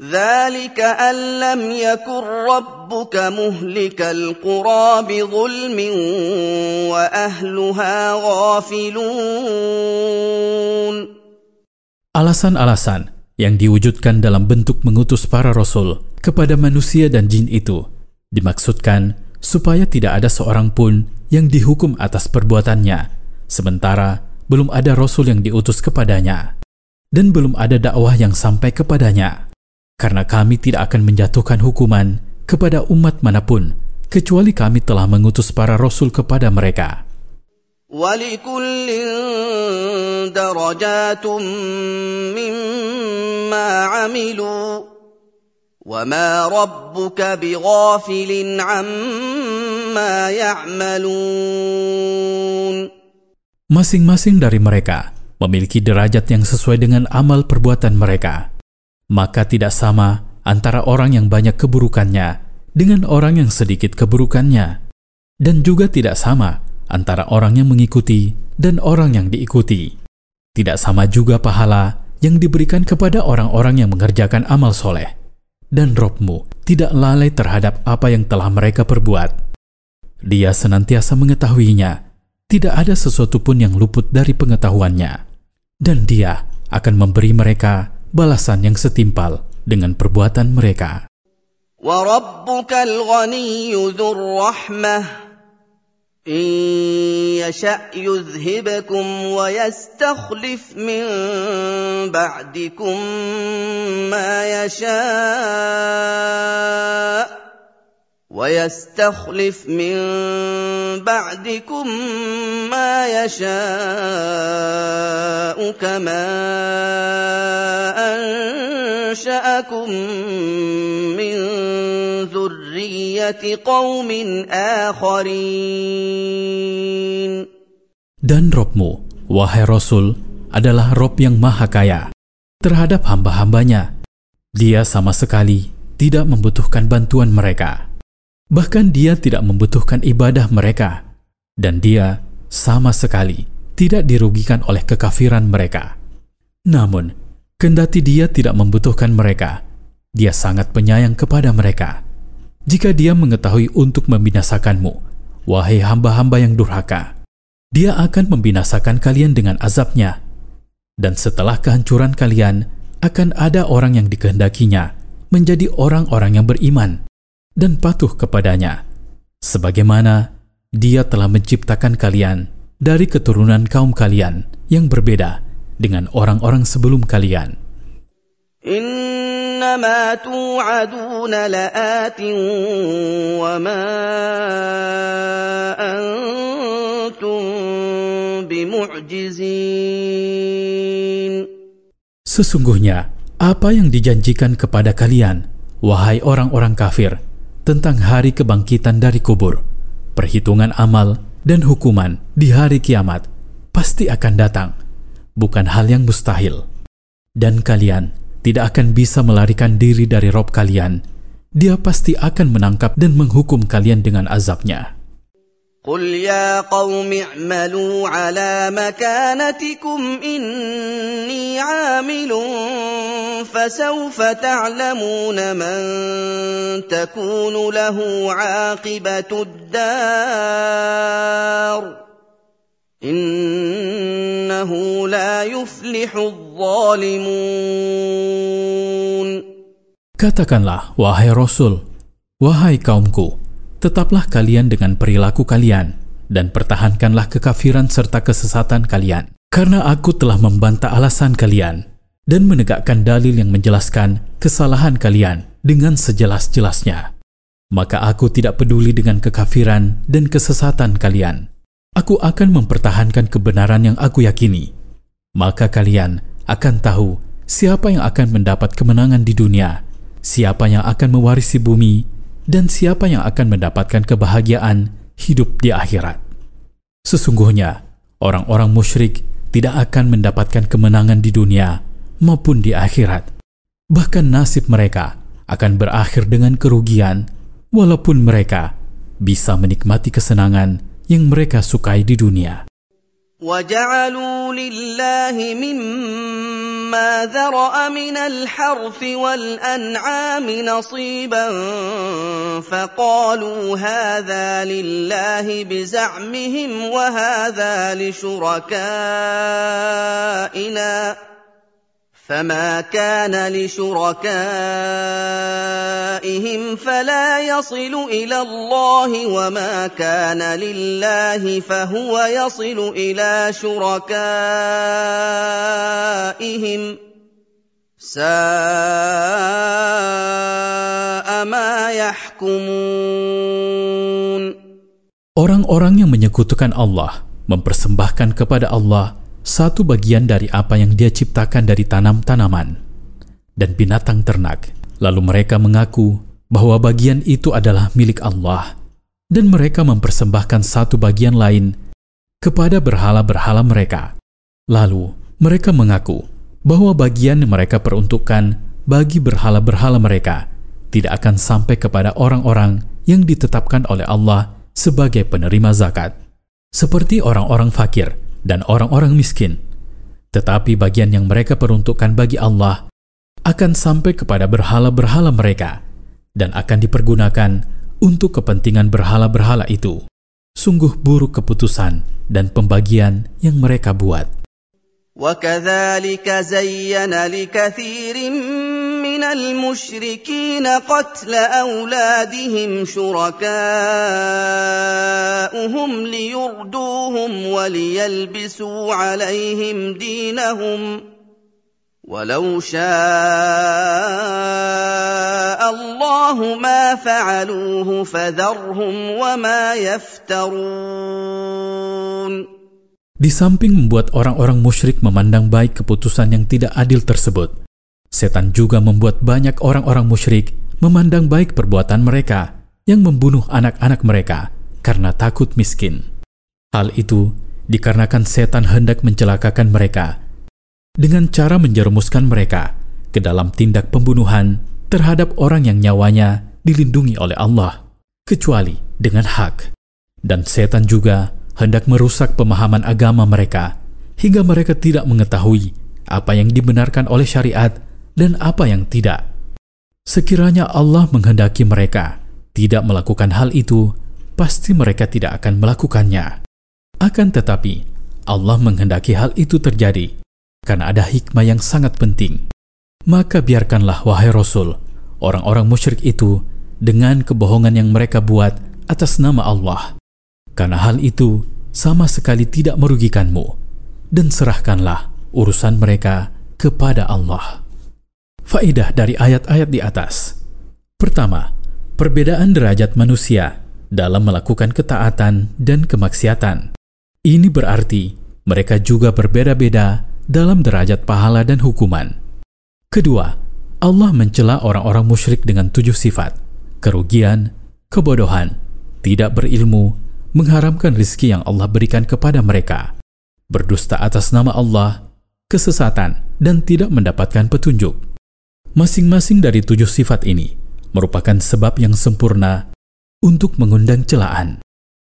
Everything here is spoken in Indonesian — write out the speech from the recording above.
ذلك أن لم يكن ربك مهلك القرى بظلم وأهلها غافلون Alasan-alasan yang diwujudkan dalam bentuk mengutus para rasul kepada manusia dan jin itu dimaksudkan supaya tidak ada seorang pun yang dihukum atas perbuatannya, sementara belum ada rasul yang diutus kepadanya, dan belum ada dakwah yang sampai kepadanya. karena kami tidak akan menjatuhkan hukuman kepada umat mana pun, kecuali kami telah mengutus para rasul kepada mereka. Masing-masing dari mereka memiliki derajat yang sesuai dengan amal perbuatan mereka. Maka tidak sama antara orang yang banyak keburukannya dengan orang yang sedikit keburukannya. Dan juga tidak sama antara orang yang mengikuti dan orang yang diikuti. Tidak sama juga pahala yang diberikan kepada orang-orang yang mengerjakan amal soleh. Dan Robmu tidak lalai terhadap apa yang telah mereka perbuat. Dia senantiasa mengetahuinya. Tidak ada sesuatu pun yang luput dari pengetahuannya. Dan dia akan memberi mereka balasan yang setimpal dengan perbuatan mereka. وربك الغني ذو الرحمه إن يشأ يذهبكم ويستخلف من بعدكم ما يشاء ويستخلف من بعدكم ما يشاء كما أنشأكم من ذرية قوم آخرين Dan Robmu, wahai Rasul, adalah Rob yang maha kaya terhadap hamba-hambanya. Dia sama sekali tidak membutuhkan bantuan mereka. Bahkan dia tidak membutuhkan ibadah mereka. Dan dia sama sekali tidak dirugikan oleh kekafiran mereka. Namun, kendati dia tidak membutuhkan mereka, dia sangat penyayang kepada mereka. Jika dia mengetahui untuk membinasakanmu, wahai hamba-hamba yang durhaka, dia akan membinasakan kalian dengan azabnya. Dan setelah kehancuran kalian, akan ada orang yang dikehendakinya menjadi orang-orang yang beriman dan patuh kepadanya. Sebagaimana dia telah menciptakan kalian dari keturunan kaum kalian yang berbeda dengan orang-orang sebelum kalian. إنما توعدون لآت وما أنتم بمعجزين Sesungguhnya, apa yang dijanjikan kepada kalian, wahai orang-orang kafir, tentang hari kebangkitan dari kubur, perhitungan amal, dan hukuman di hari kiamat pasti akan datang, bukan hal yang mustahil. Dan kalian tidak akan bisa melarikan diri dari Rob kalian. Dia pasti akan menangkap dan menghukum kalian dengan azabnya. قل يا قوم اعملوا على مكانتكم إني عامل فسوف تعلمون من تكون له عاقبة الدار إنه لا يفلح الظالمون Katakanlah, wahai Rasul, wahai kaumku, tetaplah kalian dengan perilaku kalian, dan pertahankanlah kekafiran serta kesesatan kalian. Karena aku telah membantah alasan kalian, dan menegakkan dalil yang menjelaskan kesalahan kalian dengan sejelas-jelasnya. Maka aku tidak peduli dengan kekafiran dan kesesatan kalian. Aku akan mempertahankan kebenaran yang aku yakini. Maka kalian akan tahu siapa yang akan mendapat kemenangan di dunia, siapa yang akan mewarisi bumi, dan siapa yang akan mendapatkan kebahagiaan hidup di akhirat. Sesungguhnya, orang-orang musyrik tidak akan mendapatkan kemenangan di dunia maupun di akhirat. Bahkan nasib mereka akan berakhir dengan kerugian, walaupun mereka bisa menikmati kesenangan yang mereka sukai di dunia. وجعلوا لله مما ذرأ من الحرث والأنعام نصيبا فقالوا هذا لله بزعمهم وهذا لشركائنا. فما كان لشركائهم فلا يصل إلى الله وما كان لله فهو يصل إلى شركائهم ساء ما يحكمون Orang-orang yang menyekutukan Allah mempersembahkan kepada Allah satu bagian dari apa yang dia ciptakan dari tanam-tanaman dan binatang ternak. Lalu mereka mengaku bahwa bagian itu adalah milik Allah dan mereka mempersembahkan satu bagian lain kepada berhala-berhala mereka. Lalu mereka mengaku bahwa bagian yang mereka peruntukkan bagi berhala-berhala mereka tidak akan sampai kepada orang-orang yang ditetapkan oleh Allah sebagai penerima zakat, seperti orang-orang fakir dan orang-orang miskin. Tetapi bagian yang mereka peruntukkan bagi Allah akan sampai kepada berhala-berhala mereka dan akan dipergunakan untuk kepentingan berhala-berhala itu. Sungguh buruk keputusan dan pembagian yang mereka buat. وكذلك زين لكثير من المشركين قتل أولادهم شركاؤهم ليردوهم وليلبسوا عليهم دينهم ولو شاء الله ما فعلوه فذرهم وما يفترون. Di samping membuat orang-orang musyrik memandang baik keputusan yang tidak adil tersebut, setan juga membuat banyak orang-orang musyrik memandang baik perbuatan mereka yang membunuh anak-anak mereka karena takut miskin. Hal itu dikarenakan setan hendak mencelakakan mereka dengan cara menjerumuskan mereka ke dalam tindak pembunuhan terhadap orang yang nyawanya dilindungi oleh Allah, kecuali dengan hak. Dan setan juga hendak merusak pemahaman agama mereka hingga mereka tidak mengetahui apa yang dibenarkan oleh syariat dan apa yang tidak. Sekiranya Allah menghendaki mereka tidak melakukan hal itu, pasti mereka tidak akan melakukannya. Akan tetapi, Allah menghendaki hal itu terjadi karena ada hikmah yang sangat penting. Maka biarkanlah wahai Rasul, orang-orang musyrik itu dengan kebohongan yang mereka buat atas nama Allah karena hal itu sama sekali tidak merugikanmu, dan serahkanlah urusan mereka kepada Allah. Faidah dari ayat-ayat di atas. Pertama, perbedaan derajat manusia dalam melakukan ketaatan dan kemaksiatan. Ini berarti mereka juga berbeda-beda dalam derajat pahala dan hukuman. Kedua, Allah mencela orang-orang musyrik dengan tujuh sifat: kerugian, kebodohan, tidak berilmu, mengharamkan rizki yang Allah berikan kepada mereka, berdusta atas nama Allah, kesesatan, dan tidak mendapatkan petunjuk. Masing-masing dari tujuh sifat ini merupakan sebab yang sempurna untuk mengundang celaan.